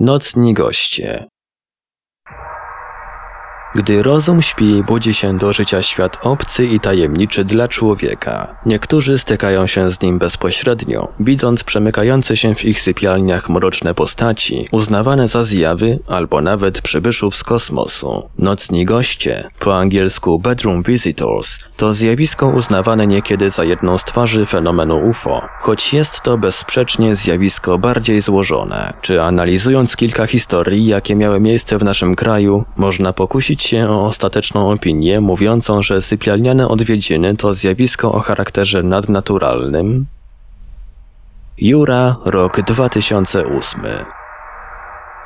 Nocni goście. Gdy rozum śpi, budzi się do życia świat obcy i tajemniczy dla człowieka. Niektórzy stykają się z nim bezpośrednio, widząc przemykające się w ich sypialniach mroczne postaci, uznawane za zjawy albo nawet przybyszów z kosmosu. Nocni goście, po angielsku bedroom visitors, to zjawisko uznawane niekiedy za jedną z twarzy fenomenu UFO, choć jest to bezsprzecznie zjawisko bardziej złożone. Czy analizując kilka historii, jakie miały miejsce w naszym kraju, można pokusić się o ostateczną opinię mówiącą, że sypialniane odwiedziny to zjawisko o charakterze nadnaturalnym? Jura, rok 2008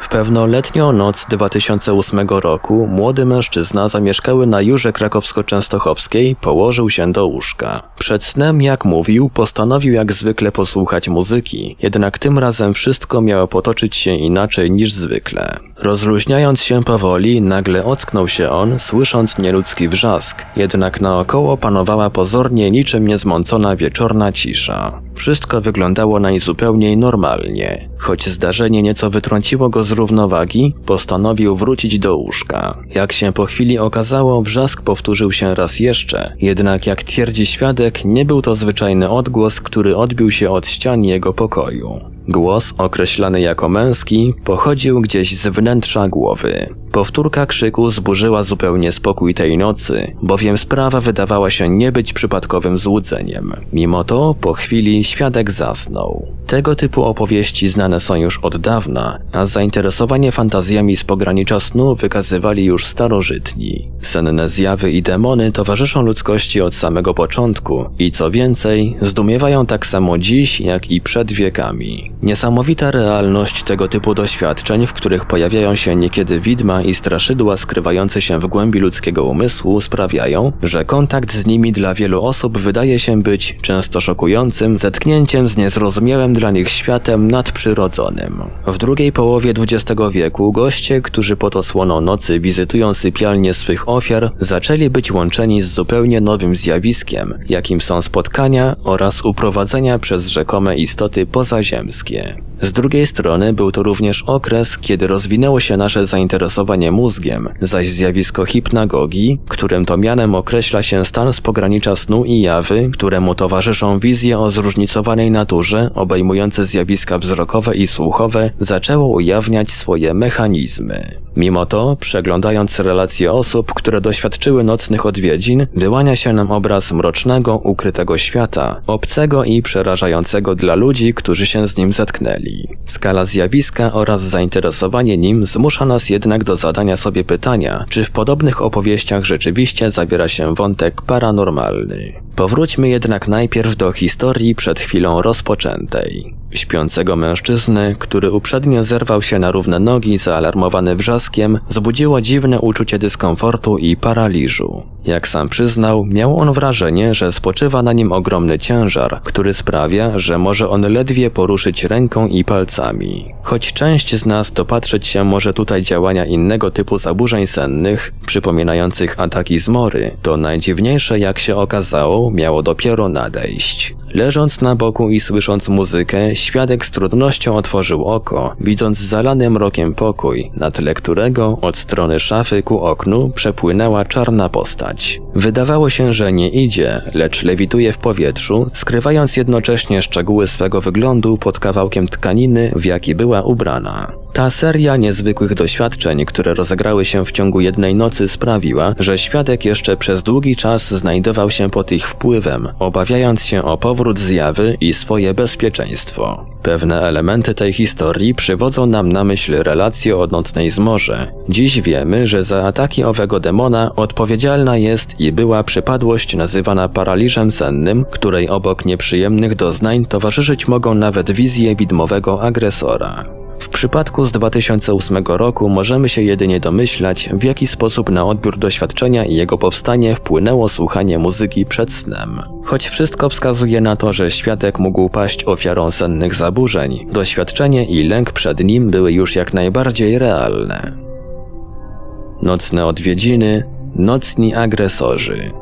w pewną letnią noc 2008 roku młody mężczyzna zamieszkały na Jurze Krakowsko-Częstochowskiej położył się do łóżka. Przed snem, jak mówił, postanowił jak zwykle posłuchać muzyki, jednak tym razem wszystko miało potoczyć się inaczej niż zwykle. Rozluźniając się powoli, nagle ocknął się on, słysząc nieludzki wrzask, jednak naokoło panowała pozornie niczym niezmącona wieczorna cisza. Wszystko wyglądało najzupełniej normalnie. Choć zdarzenie nieco wytrąciło go z równowagi, postanowił wrócić do łóżka. Jak się po chwili okazało, wrzask powtórzył się raz jeszcze, jednak jak twierdzi świadek, nie był to zwyczajny odgłos, który odbił się od ścian jego pokoju. Głos, określany jako męski, pochodził gdzieś z wnętrza głowy. Powtórka krzyku zburzyła zupełnie spokój tej nocy, bowiem sprawa wydawała się nie być przypadkowym złudzeniem. Mimo to, po chwili świadek zasnął. Tego typu opowieści znane są już od dawna, a zainteresowanie fantazjami z pogranicza snu wykazywali już starożytni. Senne zjawy i demony towarzyszą ludzkości od samego początku i co więcej, zdumiewają tak samo dziś, jak i przed wiekami. Niesamowita realność tego typu doświadczeń, w których pojawiają się niekiedy widma i straszydła skrywające się w głębi ludzkiego umysłu sprawiają, że kontakt z nimi dla wielu osób wydaje się być często szokującym zetknięciem z niezrozumiałym dla nich światem nadprzyrodzonym. W drugiej połowie XX wieku goście, którzy pod osłoną nocy wizytują sypialnie swych ofiar, zaczęli być łączeni z zupełnie nowym zjawiskiem, jakim są spotkania oraz uprowadzenia przez rzekome istoty pozaziemskie. Z drugiej strony był to również okres, kiedy rozwinęło się nasze zainteresowanie mózgiem, zaś zjawisko hipnagogii, którym to mianem określa się stan z pogranicza snu i jawy, któremu towarzyszą wizje o zróżnicowanej naturze, obejmujące zjawiska wzrokowe i słuchowe, zaczęło ujawniać swoje mechanizmy. Mimo to, przeglądając relacje osób, które doświadczyły nocnych odwiedzin, wyłania się nam obraz mrocznego, ukrytego świata, obcego i przerażającego dla ludzi, którzy się z nim zetknęli. Skala zjawiska oraz zainteresowanie nim zmusza nas jednak do zadania sobie pytania, czy w podobnych opowieściach rzeczywiście zawiera się wątek paranormalny. Powróćmy jednak najpierw do historii przed chwilą rozpoczętej. Śpiącego mężczyznę, który uprzednio zerwał się na równe nogi zaalarmowany wrzaskiem, zbudziło dziwne uczucie dyskomfortu i paraliżu. Jak sam przyznał, miał on wrażenie, że spoczywa na nim ogromny ciężar, który sprawia, że może on ledwie poruszyć ręką i palcami. Choć część z nas dopatrzeć się może tutaj działania innego typu zaburzeń sennych, przypominających ataki zmory, to najdziwniejsze jak się okazało miało dopiero nadejść. Leżąc na boku i słysząc muzykę, świadek z trudnością otworzył oko, widząc zalany mrokiem pokój, na tle którego od strony szafy ku oknu przepłynęła czarna postać. Wydawało się, że nie idzie, lecz lewituje w powietrzu, skrywając jednocześnie szczegóły swego wyglądu pod kawałkiem tkaniny, w jaki była ubrana. Ta seria niezwykłych doświadczeń, które rozegrały się w ciągu jednej nocy sprawiła, że świadek jeszcze przez długi czas znajdował się pod ich wpływem, obawiając się o powrót zjawy i swoje bezpieczeństwo. Pewne elementy tej historii przywodzą nam na myśl relacje o nocnej zmorze. Dziś wiemy, że za ataki owego demona odpowiedzialna jest i była przypadłość nazywana paraliżem sennym, której obok nieprzyjemnych doznań towarzyszyć mogą nawet wizje widmowego agresora. W przypadku z 2008 roku możemy się jedynie domyślać, w jaki sposób na odbiór doświadczenia i jego powstanie wpłynęło słuchanie muzyki przed snem. Choć wszystko wskazuje na to, że świadek mógł paść ofiarą sennych zaburzeń, doświadczenie i lęk przed nim były już jak najbardziej realne. Nocne odwiedziny, nocni agresorzy.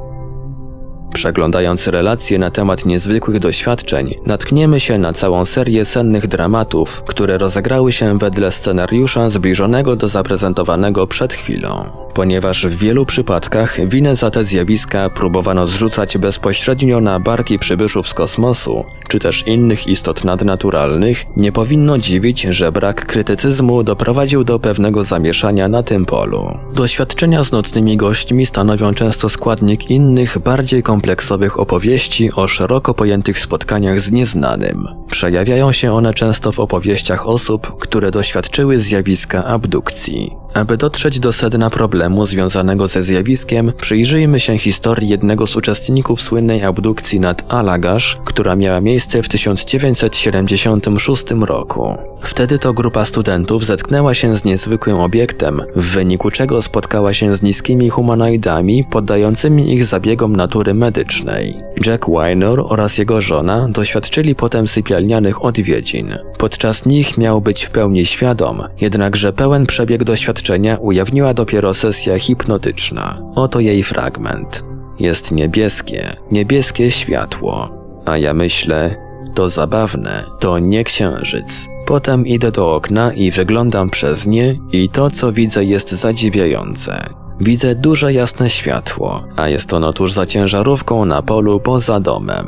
Przeglądając relacje na temat niezwykłych doświadczeń, natkniemy się na całą serię sennych dramatów, które rozegrały się wedle scenariusza zbliżonego do zaprezentowanego przed chwilą. Ponieważ w wielu przypadkach winę za te zjawiska próbowano zrzucać bezpośrednio na barki przybyszów z kosmosu, czy też innych istot nadnaturalnych, nie powinno dziwić, że brak krytycyzmu doprowadził do pewnego zamieszania na tym polu. Doświadczenia z nocnymi gośćmi stanowią często składnik innych, bardziej kompleksowych opowieści o szeroko pojętych spotkaniach z nieznanym. Przejawiają się one często w opowieściach osób, które doświadczyły zjawiska abdukcji. Aby dotrzeć do sedna problemu związanego ze zjawiskiem, przyjrzyjmy się historii jednego z uczestników słynnej abdukcji nad Alagash, która miała miejsce w 1976 roku. Wtedy to grupa studentów zetknęła się z niezwykłym obiektem, w wyniku czego spotkała się z niskimi humanoidami poddającymi ich zabiegom natury medycznej. Jack Weiner oraz jego żona doświadczyli potem sypialnianych odwiedzin. Podczas nich miał być w pełni świadom, jednakże pełen przebieg doświadczenia ujawniła dopiero sesja hipnotyczna. Oto jej fragment. Jest niebieskie, niebieskie światło. A ja myślę, to zabawne, to nie księżyc. Potem idę do okna i wyglądam przez nie i to co widzę jest zadziwiające. Widzę duże jasne światło, a jest ono tuż za ciężarówką na polu poza domem.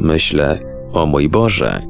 Myślę, o mój Boże,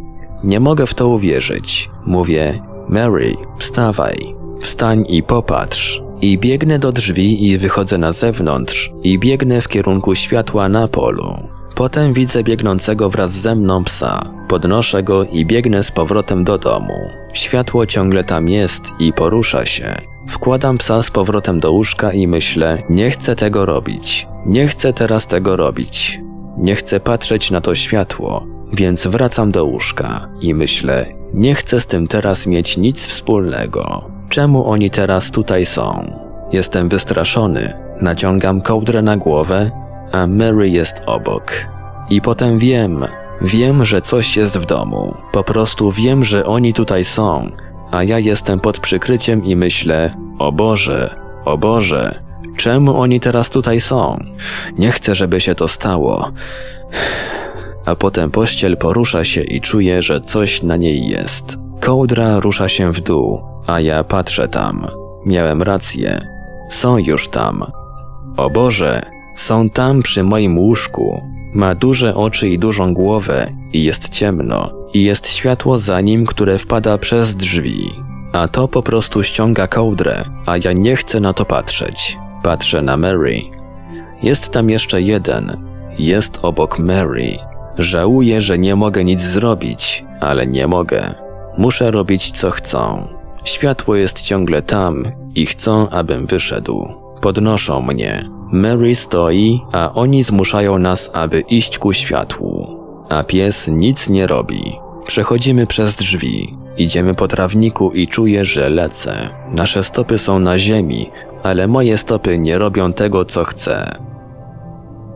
nie mogę w to uwierzyć. Mówię, Mary, wstawaj, wstań i popatrz. I biegnę do drzwi i wychodzę na zewnątrz i biegnę w kierunku światła na polu. Potem widzę biegnącego wraz ze mną psa. Podnoszę go i biegnę z powrotem do domu. Światło ciągle tam jest i porusza się. Wkładam psa z powrotem do łóżka i myślę, nie chcę tego robić. Nie chcę teraz tego robić. Nie chcę patrzeć na to światło, więc wracam do łóżka i myślę, nie chcę z tym teraz mieć nic wspólnego. Czemu oni teraz tutaj są? Jestem wystraszony, naciągam kołdrę na głowę, a Mary jest obok. I potem wiem, wiem, że coś jest w domu. Po prostu wiem, że oni tutaj są, a ja jestem pod przykryciem i myślę: O Boże, o Boże, czemu oni teraz tutaj są? Nie chcę, żeby się to stało. A potem pościel porusza się i czuję, że coś na niej jest. Kołdra rusza się w dół, a ja patrzę tam. Miałem rację. Są już tam. O Boże, są tam przy moim łóżku. Ma duże oczy i dużą głowę i jest ciemno. I jest światło za nim, które wpada przez drzwi. A to po prostu ściąga kołdrę, a ja nie chcę na to patrzeć. Patrzę na Mary. Jest tam jeszcze jeden. Jest obok Mary. Żałuję, że nie mogę nic zrobić, ale nie mogę. Muszę robić co chcą. Światło jest ciągle tam i chcą, abym wyszedł. Podnoszą mnie. Mary stoi, a oni zmuszają nas, aby iść ku światłu. A pies nic nie robi. Przechodzimy przez drzwi. Idziemy po trawniku i czuję, że lecę. Nasze stopy są na ziemi, ale moje stopy nie robią tego, co chcę.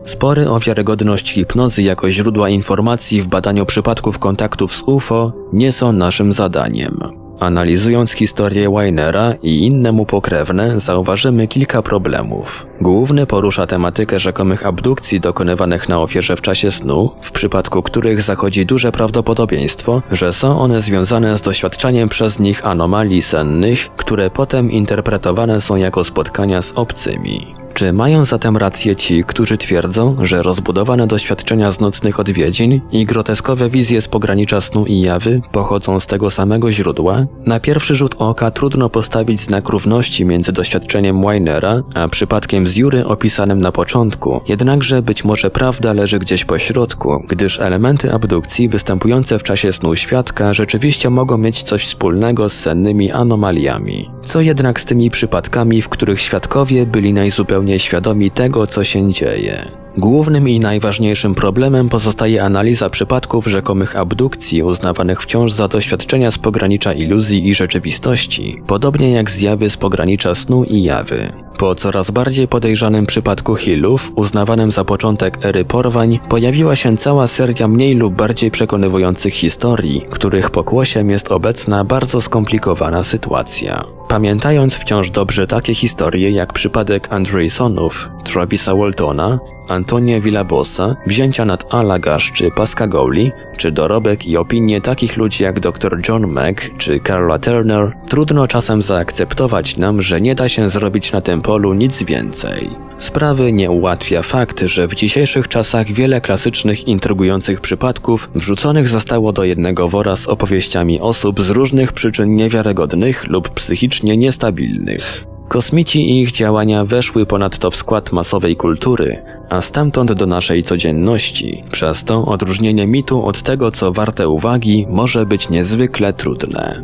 Spory o wiarygodność hipnozy jako źródła informacji w badaniu przypadków kontaktów z UFO nie są naszym zadaniem. Analizując historię Weinera i inne mu pokrewne, zauważymy kilka problemów. Główny porusza tematykę rzekomych abdukcji dokonywanych na ofierze w czasie snu, w przypadku których zachodzi duże prawdopodobieństwo, że są one związane z doświadczaniem przez nich anomalii sennych, które potem interpretowane są jako spotkania z obcymi. Czy mają zatem rację ci, którzy twierdzą, że rozbudowane doświadczenia z nocnych odwiedzin i groteskowe wizje z pogranicza snu i jawy pochodzą z tego samego źródła? Na pierwszy rzut oka trudno postawić znak równości między doświadczeniem Weinera a przypadkiem z Jury opisanym na początku, jednakże być może prawda leży gdzieś po środku, gdyż elementy abdukcji występujące w czasie snu świadka rzeczywiście mogą mieć coś wspólnego z sennymi anomaliami. Co jednak z tymi przypadkami, w których świadkowie byli najzupełniej świadomi tego, co się dzieje? Głównym i najważniejszym problemem pozostaje analiza przypadków rzekomych abdukcji uznawanych wciąż za doświadczenia z pogranicza iluzji i rzeczywistości, podobnie jak zjawy z pogranicza snu i jawy. Po coraz bardziej podejrzanym przypadku Hillów, uznawanym za początek ery porwań, pojawiła się cała seria mniej lub bardziej przekonywujących historii, których pokłosiem jest obecna bardzo skomplikowana sytuacja. Pamiętając wciąż dobrze takie historie jak przypadek Andreysonów, Travisa Waltona Antonia Villabosa, wzięcia nad Alagasz czy Pascagoli, czy dorobek i opinie takich ludzi jak dr John Mack czy Carla Turner, trudno czasem zaakceptować nam, że nie da się zrobić na tym polu nic więcej. Sprawy nie ułatwia fakt, że w dzisiejszych czasach wiele klasycznych, intrygujących przypadków wrzuconych zostało do jednego wora z opowieściami osób z różnych przyczyn niewiarygodnych lub psychicznie niestabilnych. Kosmici i ich działania weszły ponadto w skład masowej kultury, a stamtąd do naszej codzienności. Przez to odróżnienie mitu od tego, co warte uwagi, może być niezwykle trudne.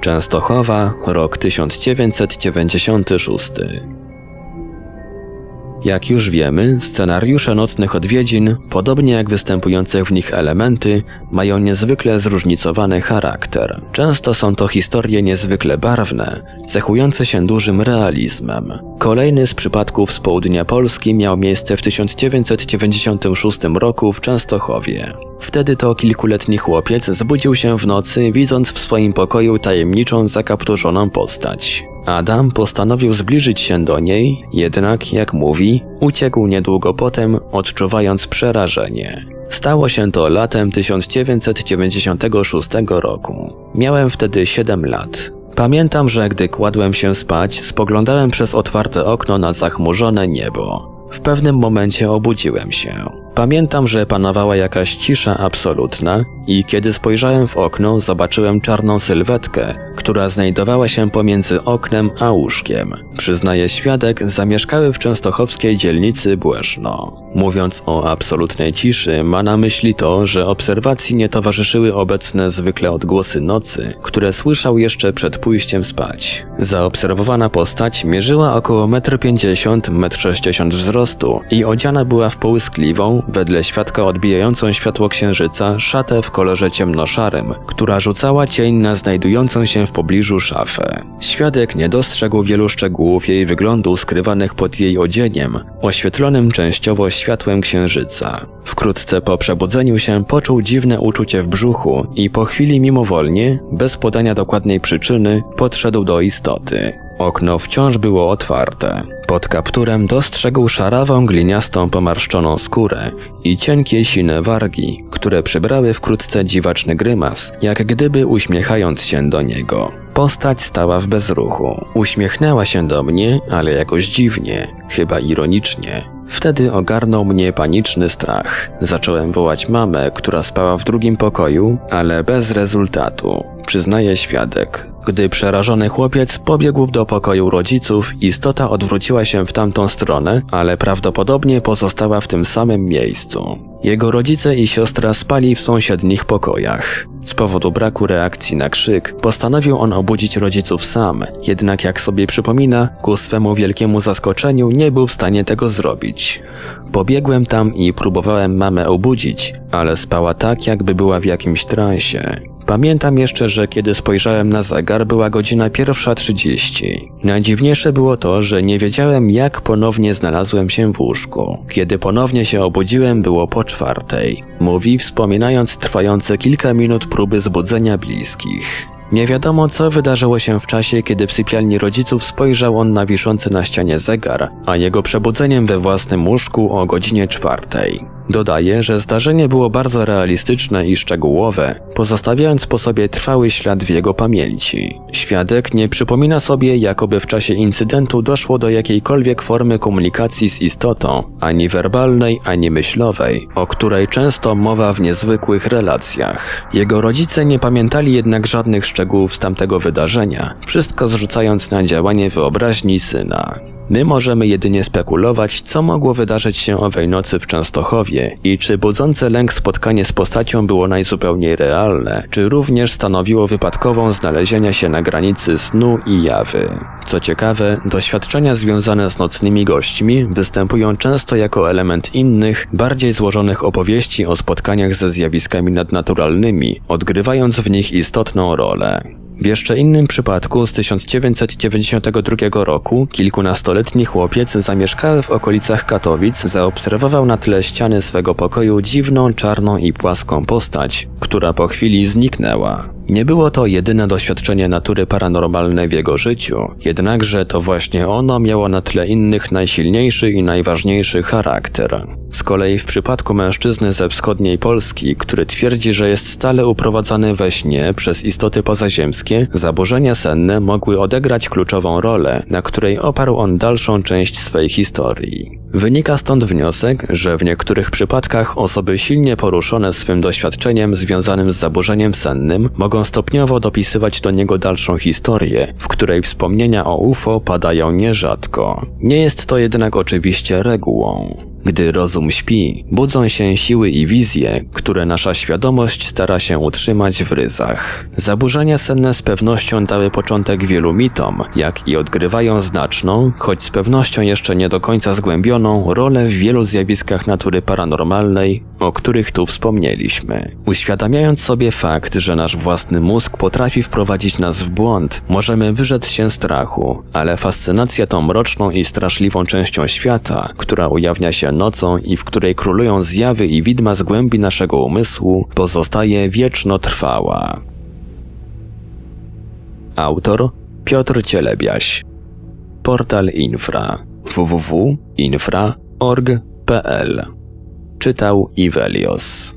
Częstochowa, rok 1996. Jak już wiemy, scenariusze nocnych odwiedzin, podobnie jak występujące w nich elementy, mają niezwykle zróżnicowany charakter. Często są to historie niezwykle barwne, cechujące się dużym realizmem. Kolejny z przypadków z południa Polski miał miejsce w 1996 roku w Częstochowie. Wtedy to kilkuletni chłopiec zbudził się w nocy, widząc w swoim pokoju tajemniczą, zakapturzoną postać. Adam postanowił zbliżyć się do niej, jednak, jak mówi, uciekł niedługo potem, odczuwając przerażenie. Stało się to latem 1996 roku. Miałem wtedy 7 lat. Pamiętam, że gdy kładłem się spać, spoglądałem przez otwarte okno na zachmurzone niebo. W pewnym momencie obudziłem się. Pamiętam, że panowała jakaś cisza absolutna i kiedy spojrzałem w okno, zobaczyłem czarną sylwetkę, która znajdowała się pomiędzy oknem a łóżkiem. Przyznaje świadek, zamieszkały w częstochowskiej dzielnicy Błeszno. Mówiąc o absolutnej ciszy, ma na myśli to, że obserwacji nie towarzyszyły obecne zwykle odgłosy nocy, które słyszał jeszcze przed pójściem spać. Zaobserwowana postać mierzyła około 1,50 m, 1,60 m wzrostu i odziana była w połyskliwą, wedle świadka odbijającą światło księżyca, szatę w kolorze ciemnoszarym, która rzucała cień na znajdującą się w pobliżu szafę. Świadek nie dostrzegł wielu szczegółów jej wyglądu skrywanych pod jej odzieniem, oświetlonym częściowo światłem księżyca. Wkrótce po przebudzeniu się poczuł dziwne uczucie w brzuchu i po chwili mimowolnie, bez podania dokładnej przyczyny, podszedł do istoty. Okno wciąż było otwarte. Pod kapturem dostrzegł szarawą gliniastą pomarszczoną skórę i cienkie sine wargi, które przybrały wkrótce dziwaczny grymas, jak gdyby uśmiechając się do niego. Postać stała w bezruchu. Uśmiechnęła się do mnie, ale jakoś dziwnie, chyba ironicznie. Wtedy ogarnął mnie paniczny strach. Zacząłem wołać mamę, która spała w drugim pokoju, ale bez rezultatu. Przyznaje świadek. Gdy przerażony chłopiec pobiegł do pokoju rodziców, istota odwróciła się w tamtą stronę, ale prawdopodobnie pozostała w tym samym miejscu. Jego rodzice i siostra spali w sąsiednich pokojach. Z powodu braku reakcji na krzyk, postanowił on obudzić rodziców sam, jednak jak sobie przypomina, ku swemu wielkiemu zaskoczeniu nie był w stanie tego zrobić. Pobiegłem tam i próbowałem mamę obudzić, ale spała tak, jakby była w jakimś transie. Pamiętam jeszcze, że kiedy spojrzałem na zegar, była godzina pierwsza trzydzieści. Najdziwniejsze było to, że nie wiedziałem, jak ponownie znalazłem się w łóżku. Kiedy ponownie się obudziłem, było po czwartej. Mówi, wspominając trwające kilka minut próby zbudzenia bliskich. Nie wiadomo, co wydarzyło się w czasie, kiedy w sypialni rodziców spojrzał on na wiszący na ścianie zegar, a jego przebudzeniem we własnym łóżku o godzinie czwartej. Dodaje, że zdarzenie było bardzo realistyczne i szczegółowe, pozostawiając po sobie trwały ślad w jego pamięci. Świadek nie przypomina sobie, jakoby w czasie incydentu doszło do jakiejkolwiek formy komunikacji z istotą, ani werbalnej, ani myślowej, o której często mowa w niezwykłych relacjach. Jego rodzice nie pamiętali jednak żadnych szczegółów z tamtego wydarzenia, wszystko zrzucając na działanie wyobraźni syna. My możemy jedynie spekulować, co mogło wydarzyć się owej nocy w Częstochowie i czy budzące lęk spotkanie z postacią było najzupełniej realne, czy również stanowiło wypadkową znalezienia się na granicy snu i jawy. Co ciekawe, doświadczenia związane z nocnymi gośćmi występują często jako element innych, bardziej złożonych opowieści o spotkaniach ze zjawiskami nadnaturalnymi, odgrywając w nich istotną rolę. W jeszcze innym przypadku z 1992 roku kilkunastoletni chłopiec zamieszkały w okolicach Katowic zaobserwował na tle ściany swego pokoju dziwną, czarną i płaską postać, która po chwili zniknęła. Nie było to jedyne doświadczenie natury paranormalnej w jego życiu, jednakże to właśnie ono miało na tle innych najsilniejszy i najważniejszy charakter. Z kolei w przypadku mężczyzny ze wschodniej Polski, który twierdzi, że jest stale uprowadzany we śnie przez istoty pozaziemskie, zaburzenia senne mogły odegrać kluczową rolę, na której oparł on dalszą część swej historii. Wynika stąd wniosek, że w niektórych przypadkach osoby silnie poruszone swym doświadczeniem związanym z zaburzeniem sennym mogą stopniowo dopisywać do niego dalszą historię, w której wspomnienia o UFO padają nierzadko. Nie jest to jednak oczywiście regułą. Gdy rozum śpi, budzą się siły i wizje, które nasza świadomość stara się utrzymać w ryzach. Zaburzenia senne z pewnością dały początek wielu mitom, jak i odgrywają znaczną, choć z pewnością jeszcze nie do końca zgłębioną, rolę w wielu zjawiskach natury paranormalnej, o których tu wspomnieliśmy. Uświadamiając sobie fakt, że nasz własny mózg potrafi wprowadzić nas w błąd, możemy wyrzec się strachu, ale fascynacja tą mroczną i straszliwą częścią świata, która ujawnia się nocą i w której królują zjawy i widma z głębi naszego umysłu, pozostaje wieczno trwała. Autor Piotr Cielebiaś. Portal Infra. www.infra.org.pl Czytał Ivelios